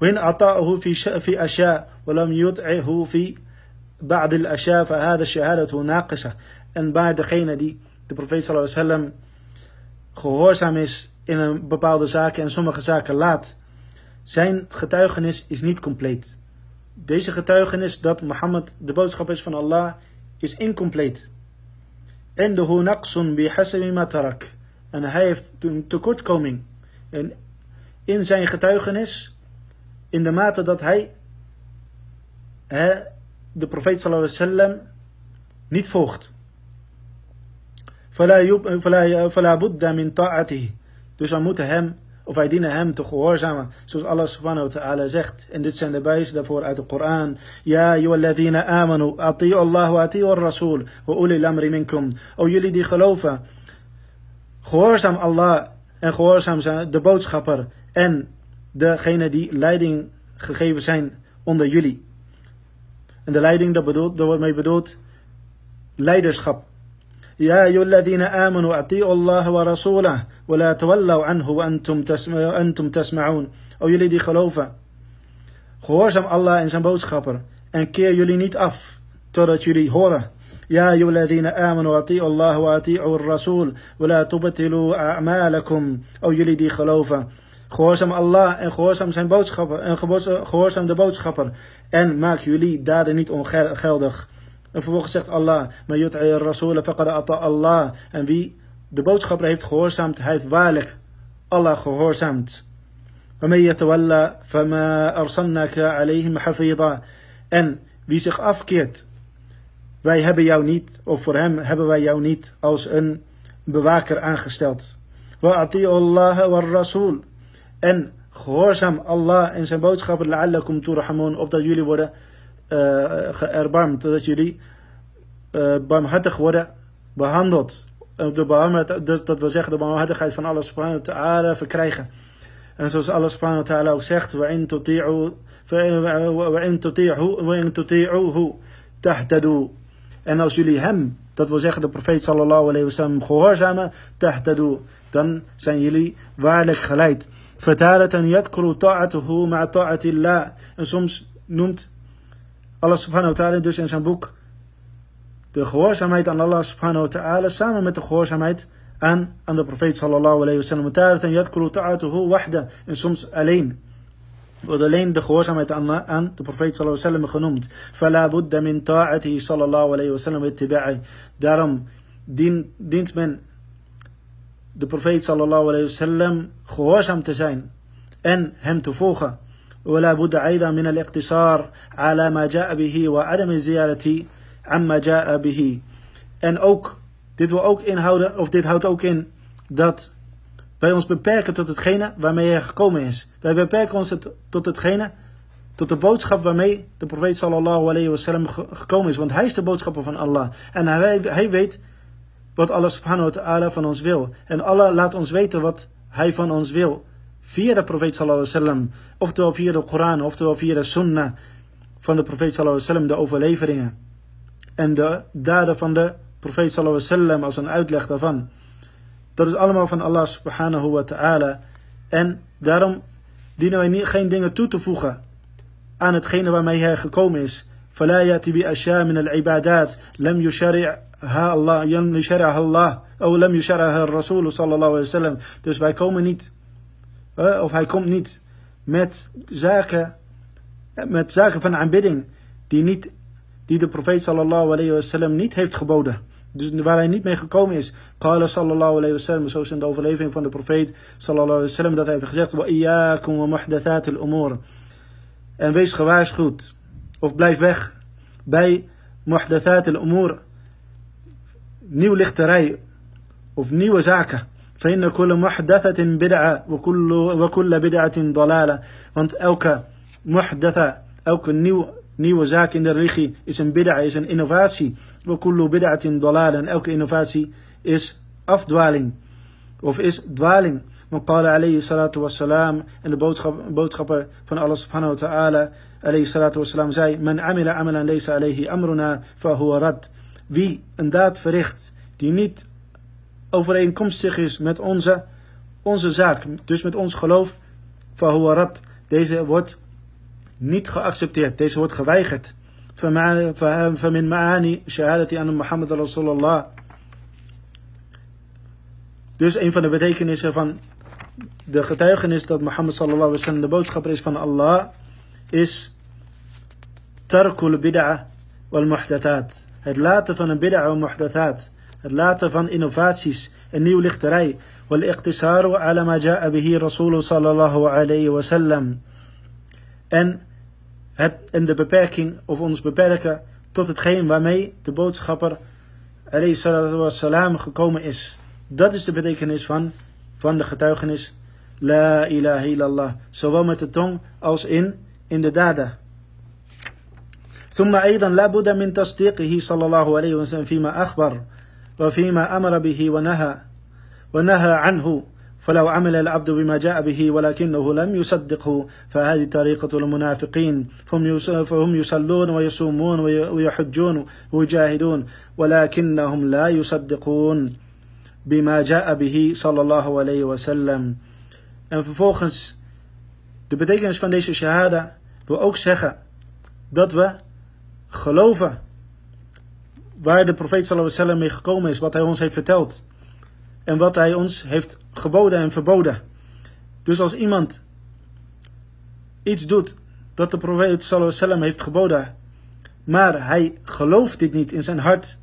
وإن أعطاه في في أشياء ولم يطعه في بعض الأشياء فهذا الشهادة ناقصة. En bij degene die de profeet sallallahu alaihi wasallam gehoorzaam is in een bepaalde zaak en sommige zaken laat, zijn getuigenis is niet compleet. Deze getuigenis dat Mohammed de boodschap is van Allah is incompleet. En de naqsun bi hasabi matarak. En hij heeft een tekortkoming. En in zijn getuigenis, in de mate dat hij de profeet sallallahu alaihi wasallam niet volgt. فلا بد من طاعته. Dus we moeten hem of wij dienen hem te gehoorzamen. Zoals Allah subhanahu wa ta'ala zegt. En dit zijn de bewijzen daarvoor uit de Koran. Ja, ayyuhalladhina amanu, ati'u Allah wa ati'u rasul wa uli amri minkum. O jullie die geloven, gehoorzaam Allah en gehoorzaam de boodschapper en degene die leiding gegeven zijn onder jullie. En de leiding, dat, bedoelt, dat wordt mee bedoeld leiderschap. يا أيها الذين آمنوا أطيعوا الله ورسوله ولا تولوا عنه وأنتم أنتم تسمعون O jullie die geloven, gehoorzaam Allah en zijn boodschapper en keer jullie niet af totdat jullie horen. يا أيها الذين آمنوا أطيعوا الله وأطيعوا الرسول ولا تبطلوا أعمالكم O jullie die geloven, Gehoorzaam Allah en gehoorzaam zijn boodschappen en gehoorzaam de boodschapper. En maak jullie daden niet ongeldig. En vervolgens zegt Allah, maar ata Allah. En wie de boodschapper heeft gehoorzaamd, hij heeft waarlijk Allah gehoorzaamd. En wie zich afkeert, wij hebben jou niet, of voor hem hebben wij jou niet als een bewaker aangesteld. Wa Allah wa Rasool? En gehoorzaam Allah en zijn boodschapper la'allakum turhamun, opdat jullie worden uh, erbarmd, dat jullie uh, barmhartig worden behandeld. De barmhartigheid, dus dat wil zeggen de barmhartigheid van Allah subhanahu wa ta'ala verkrijgen. En zoals Allah subhanahu wa ta'ala ook zegt, وَإِن تُطِيعُهُ تَهْتَدُوا En als jullie hem, dat wil zeggen de profeet sallallahu alayhi wa sallam, gehoorzamen, تَهْتَدُوا Dan zijn jullie waarlijk geleid. Fataratan yadkuru ta'atuhu ma ta'atillah. En soms noemt Allah subhanahu wa ta'ala dus in zijn boek de gehoorzaamheid aan Allah subhanahu wa ta'ala samen met de gehoorzaamheid aan, aan de profeet sallallahu alayhi wa sallam. Taratan yadkuru ta'atuhu wahda. En soms alleen. Wordt alleen de gehoorzaamheid aan, aan de profeet sallallahu alayhi wa sallam genoemd. Fala budda min ta'ati sallallahu alayhi wa sallam Daarom dient men de profeet sallallahu alayhi wa sallam gehoorzaam te zijn en hem te volgen. ولا بد أيضا من الاقتصار على ما جاء به وعدم الزيارة عما جاء به en ook dit wil ook inhouden of dit houdt ook in dat wij ons beperken tot hetgene waarmee hij gekomen is. Wij beperken ons het, tot hetgene, tot de boodschap waarmee de profeet sallallahu alayhi wasallam gekomen is. Want hij is de boodschapper van Allah. En hij, hij weet wat Allah subhanahu wa ta'ala van ons wil. En Allah laat ons weten wat hij van ons wil via de profeet sallallahu alaihi wasallam, oftewel via de Koran, oftewel via de sunnah van de profeet sallallahu alaihi wasallam, de overleveringen. En de daden van de profeet sallallahu alaihi wasallam als een uitleg daarvan. Dat is allemaal van Allah subhanahu wa ta'ala. En daarom dienen wij niet, geen dingen toe te voegen aan hetgene waarmee hij gekomen is. فلا يأتي بأشياء من العبادات لم يشرعها ha Allah, yam yasharaha Allah, oh lam yasharaha Rasul sallallahu alayhi wa sallam. Dus wij komen niet, of hij komt niet met zaken, met zaken van aanbidding die, niet, die de profeet sallallahu alayhi wa sallam niet heeft geboden. Dus waar hij niet mee gekomen is. Qala sallallahu alayhi wa sallam. Zoals in de overlevering van de profeet sallallahu alayhi wa sallam. dat hij heeft gezegd. Wa iyaakum wa muhdathat al-umur. En wees gewaarschuwd. Of blijf weg bij muhdathat al-umur Nieuw lichterij, of nieuwe zaken. فإن كل محدثة بدعة وكل وكل بدعة ضلالة. Want elke muhdatha, elke nieuw nieuwe zaak in de religie is een bid'a, is een innovatie. Wa kullu bid'atin dalal. En elke innovatie is afdwaling. Of is dwaling. Want qala alayhi salatu wassalam. En de boodschapper van Allah subhanahu wa ta'ala. Alayhi salatu wassalam zei. Man amila amalan laysa alayhi amruna fahuwa rad. Wie een daad verricht die niet overeenkomstig is met onze, onze zaak. Dus met ons geloof. Fahuwa rad. Deze wordt niet geaccepteerd. Deze wordt geweigerd. فمن معاني شهادة أن محمد رسول الله Dus een van de betekenissen van de getuigenis dat Mohammed sallallahu alaihi wasallam de boodschapper is van Allah is tarkul bid'a wal muhdathat. Het laten van een bid'a wal muhdathat. Het laten van innovaties en nieuw lichterij. Wal iqtisaru ala ma ja'a bihi rasul sallallahu alaihi wasallam. En en de beperking of ons beperken tot hetgeen waarmee de boodschapper salam gekomen is. Dat is de betekenis van, van de getuigenis La ilaha illallah. Zowel met de tong als in, in de daden. ثم أيضا لا بد من تصديقه صلى الله عليه وسلم فيما أخبر وفيما أمر به ونهى ونهى عنه. فلو عمل العبد بما جاء به ولكنه لم يصدقه فهذه طريقة المنافقين. فهم يصلون ويصومون ويحجون ويجاهدون ولكنهم لا يصدقون بما جاء به صلى الله عليه وسلم. En vervolgens, de betekenis van deze shahada wil ook zeggen dat we geloven waar de profeet sallallahu alaihi wasallam mee gekomen is, wat hij ons heeft verteld. en wat hij ons heeft geboden en verboden. Dus als iemand iets doet dat de profeet sallallahu heeft geboden, maar hij gelooft dit niet in zijn hart,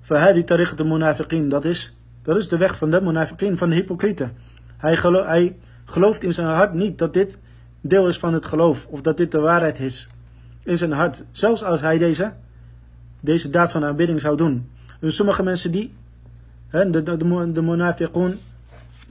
فهذه طريقة المنافقين dat is, dat is de weg van de munafiqin, van de hypocrieten. Hij, hij gelooft in zijn hart niet dat dit deel is van het geloof, of dat dit de waarheid is. in zijn hart, zelfs als hij deze, deze daad van aanbidding zou doen. Dus sommige mensen die, hè, de, de, de, de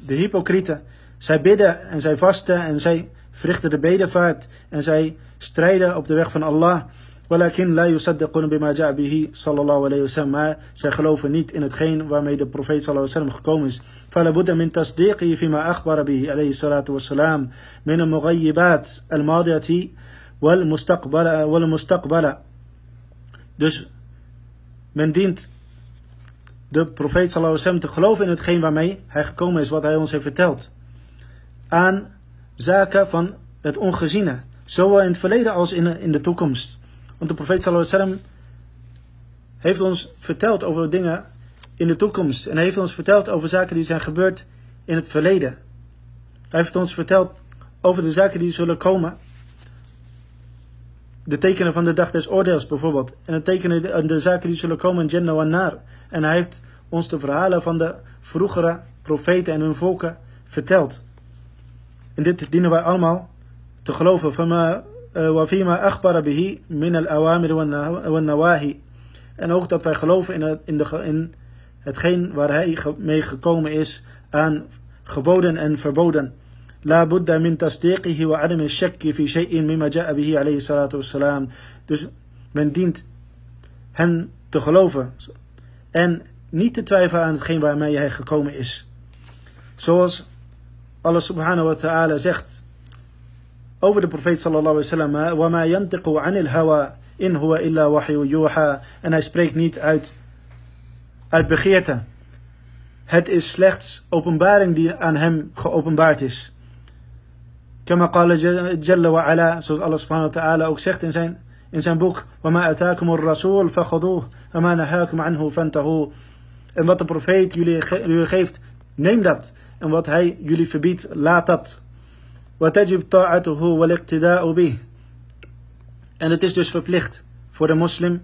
de hypocrieten, zij bidden en zij vasten en zij verrichten de bedevaart en zij strijden op de weg van Allah. Walakin la yusaddiqun bima ja'bihi, sallallahu alayhi wasallam. Maar zij geloven niet in hetgeen waarmee de profeet sallallahu alayhi wasallam gekomen is. Fala Buddha min tasdiqihi fima akhbara bihi alayhi salatu wassalam min al-mughayyibat al-madiyati wal mustaqbala, wal. Dus men dient de profeet sallallahu alaihi te geloven in hetgeen waarmee hij gekomen is, wat hij ons heeft verteld. Aan zaken van het ongeziene, zowel in het verleden als in, de toekomst. Want de profeet sallallahu alaihi heeft ons verteld over dingen in de toekomst. En hij heeft ons verteld over zaken die zijn gebeurd in het verleden. Hij heeft ons verteld over de zaken die zullen komen. De tekenen van de dag des oordeels bijvoorbeeld. En de tekenen, de zaken die zullen komen in Jannah en Naar. En hij heeft ons de verhalen van de vroegere profeten en hun volken verteld. En dit dienen wij allemaal te geloven. Van wafima akhbara bihi min al-awamir wa nawahi. En ook dat wij geloven in, het, in, de, in hetgeen waar hij mee gekomen is aan geboden en verboden. La buddha min tasdiqihi wa adam shakki fi shay'in mimma ja'a bihi alayhi salatu. Dus men dient hen te geloven en niet te twijfelen aan hetgeen waarmee hij gekomen is. Zoals Allah subhanahu wa ta'ala zegt over de profeet sallallahu alaihi wasallam: "Wa ma yantiqu 'anil hawa in huwa illa wahyu yuha." En hij spreekt niet uit uit begeerte. Het is slechts openbaring die aan hem geopenbaard is. كما قال جل zoals Allah zijn, boek. En wat de profeet jullie, geeft, neem dat. En wat hij jullie verbiedt, laat dat. Watajib ta'atuhu wal bih. En het is dus verplicht voor de moslim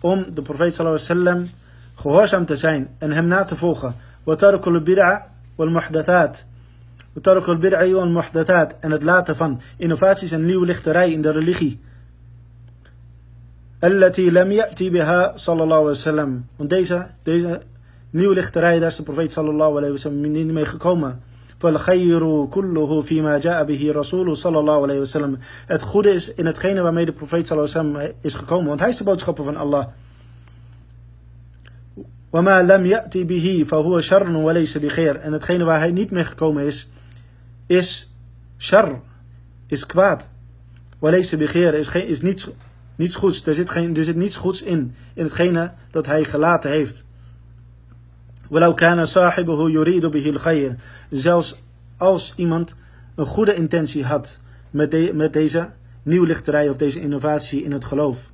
om de profeet gehoorzaam te zijn en hem na te volgen. Wat tarkul bid'a wal muhdathat. وَتَرْكُ الْبِدْعَ وَالْمُحْدَثَاتِ En het laten van innovaties en nieuwe lichterij in de religie. التي لم يأتي بها صلى الله عليه وسلم. Want deze, deze nieuwe lichterij, daar is de profeet sallallahu alaihi wasallam niet mee gekomen. فالخير كله فيما جاء به رسول صلى الله عليه وسلم. Het goede is in hetgene waarmee de profeet sallallahu alaihi wasallam is gekomen, want hij is de boodschapper van Allah. وما لم يأتي به فهو شر وليس بخير. En hetgene waar hij niet mee gekomen is, is shar, is kwaad. Walayse begeren is, geen, is niets, niets goeds. Er zit, geen, er zit niets goeds in, in hetgene dat hij gelaten heeft. Kana yuridu. Zelfs als iemand een goede intentie had met, de, met deze nieuwlichterij of deze innovatie in het geloof.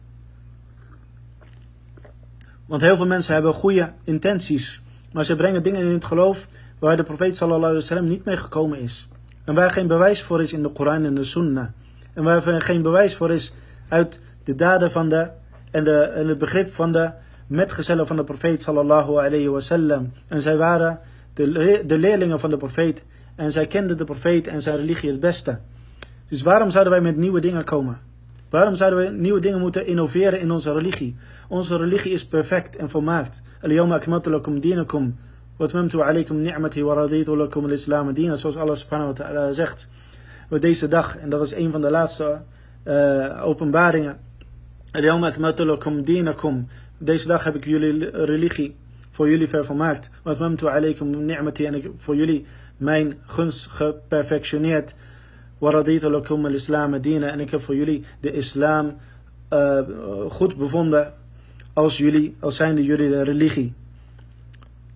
Want heel veel mensen hebben goede intenties, maar ze brengen dingen in het geloof waar de profeet sallallahu alaihi wasallam niet mee gekomen is. En waar geen bewijs voor is in de Koran en de Sunnah. En waar geen bewijs voor is uit de daden van de en, de, en het begrip van de metgezellen van de profeet sallallahu alayhi wasallam. En zij waren de, de leerlingen van de profeet. En zij kenden de profeet en zijn religie het beste. Dus waarom zouden wij met nieuwe dingen komen? Waarom zouden we nieuwe dingen moeten innoveren in onze religie? Onze religie is perfect en volmaakt. Al-yawma dinakum. Wa atmamtu alaykum ni'mati wa raditu lakum al-islam dina. Zoals Allah subhanahu wa ta'ala zegt. Op deze dag, en dat is een van de laatste uh, openbaringen. Al-yawma lakum dinakum. Deze dag heb ik jullie religie voor jullie vervolmaakt. Wa atmamtu alaykum ni'mati. En ik voor jullie mijn gunst geperfectioneerd. Waraditu lakum al-islam dina. En ik heb voor jullie de islam uh, goed bevonden als jullie, als zijnde jullie de religie.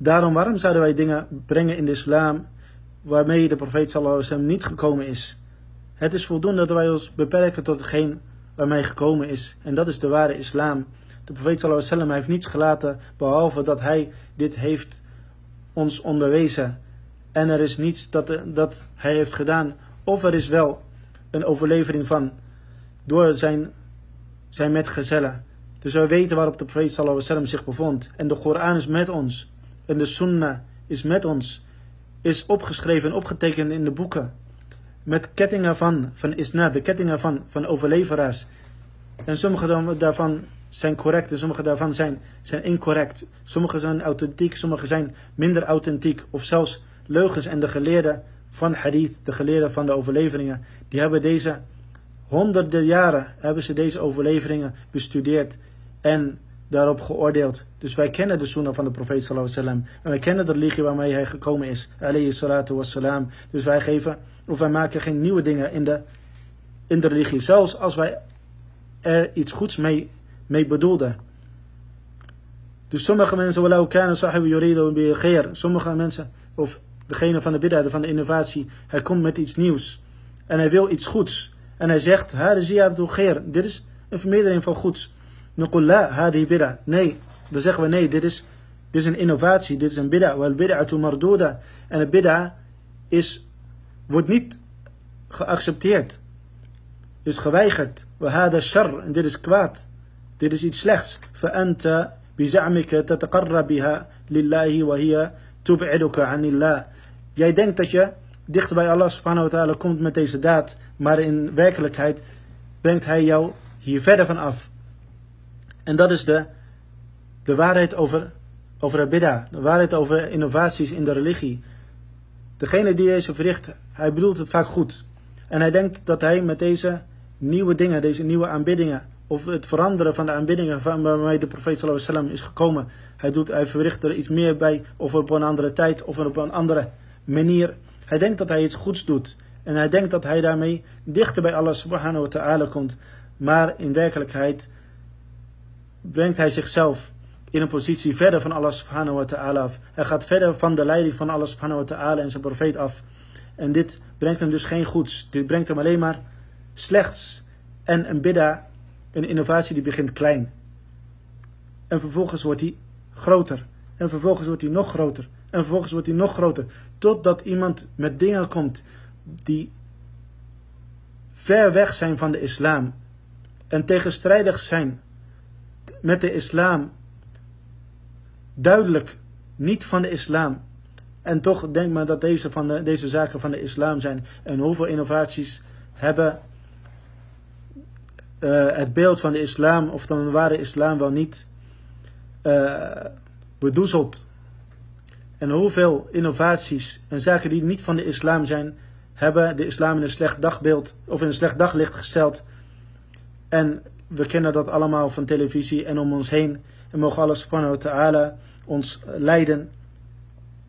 Daarom, waarom zouden wij dingen brengen in de islam waarmee de profeet sallallahu alaihi niet gekomen is? Het is voldoende dat wij ons beperken tot hetgeen waarmee gekomen is. En dat is de ware islam. De profeet sallallahu alaihi heeft niets gelaten behalve dat hij dit heeft ons onderwezen. En er is niets dat, dat hij heeft gedaan. Of er is wel een overlevering van door zijn, zijn metgezellen. Dus wij weten waarop de profeet sallallahu alaihi zich bevond. En de Koran is met ons. En de Sunnah is met ons. Is opgeschreven en opgetekend in de boeken. Met kettingen van, van isnad, de kettingen van, van overleveraars. En sommige daarvan zijn correct en sommige daarvan zijn, zijn incorrect. Sommige zijn authentiek, sommige zijn minder authentiek. Of zelfs leugens en de geleerden van hadith, de geleerden van de overleveringen, die hebben deze honderden jaren hebben ze deze overleveringen bestudeerd en daarop geoordeeld. Dus wij kennen de sunnah van de profeet sallallahu alaihi wasallam. En wij kennen de religie waarmee hij gekomen is. Alayhi salatu wassalam. Dus wij geven, of wij maken geen nieuwe dingen in de, in de religie. Zelfs als wij er iets goeds mee, mee bedoelden. Dus sommige mensen, walau kana sahibu yuridu bi khair. Sommige mensen, of degene van de bid'ah, van de innovatie, hij komt met iets nieuws. En hij wil iets goeds. En hij zegt. Dit is een vermeerdering van goeds. نقول لا هذه بدعة nee dan zeggen we nee dit is, dit is een innovatie dit is een bid'a wal bid'atu marduda en een bid'a is wordt niet geaccepteerd is geweigerd وهذا shar en dit is kwaad dit is iets slechts فأنت بزعمك تتقرب بها لله وهي تبعدك عن الله jij denkt dat je dicht bij Allah subhanahu wa ta'ala komt met deze daad maar in werkelijkheid brengt hij jou hier verder van af En dat is de, de waarheid over, over de bid'a. De waarheid over innovaties in de religie. Degene die deze verricht, hij bedoelt het vaak goed. En hij denkt dat hij met deze nieuwe dingen, deze nieuwe aanbiddingen, of het veranderen van de aanbiddingen van waarmee de profeet wasallam is gekomen, hij, doet, hij verricht er iets meer bij, of op een andere tijd, of op een andere manier. Hij denkt dat hij iets goeds doet. En hij denkt dat hij daarmee dichter bij Allah subhanahu wa ta'ala komt. Maar in werkelijkheid brengt hij zichzelf in een positie verder van Allah subhanahu wa ta'ala af. Hij gaat verder van de leiding van Allah subhanahu wa ta'ala en zijn profeet af. En dit brengt hem dus geen goeds. Dit brengt hem alleen maar slechts. En een bidda Een innovatie die begint klein. En vervolgens wordt die groter. En vervolgens wordt die nog groter. En vervolgens wordt die nog groter. Totdat iemand met dingen komt die ver weg zijn van de islam. En tegenstrijdig zijn met de islam. Duidelijk niet van de islam. En toch denkt men dat deze, van de, deze zaken van de islam zijn. En hoeveel innovaties hebben uh, het beeld van de islam, of dan een ware islam wel niet, uh, bedoezeld. En hoeveel innovaties en zaken die niet van de islam zijn, hebben de islam in een slecht dagbeeld of in een slecht daglicht gesteld. En we kennen dat allemaal van televisie en om ons heen. En mogen Allah subhanahu wa ta'ala ons leiden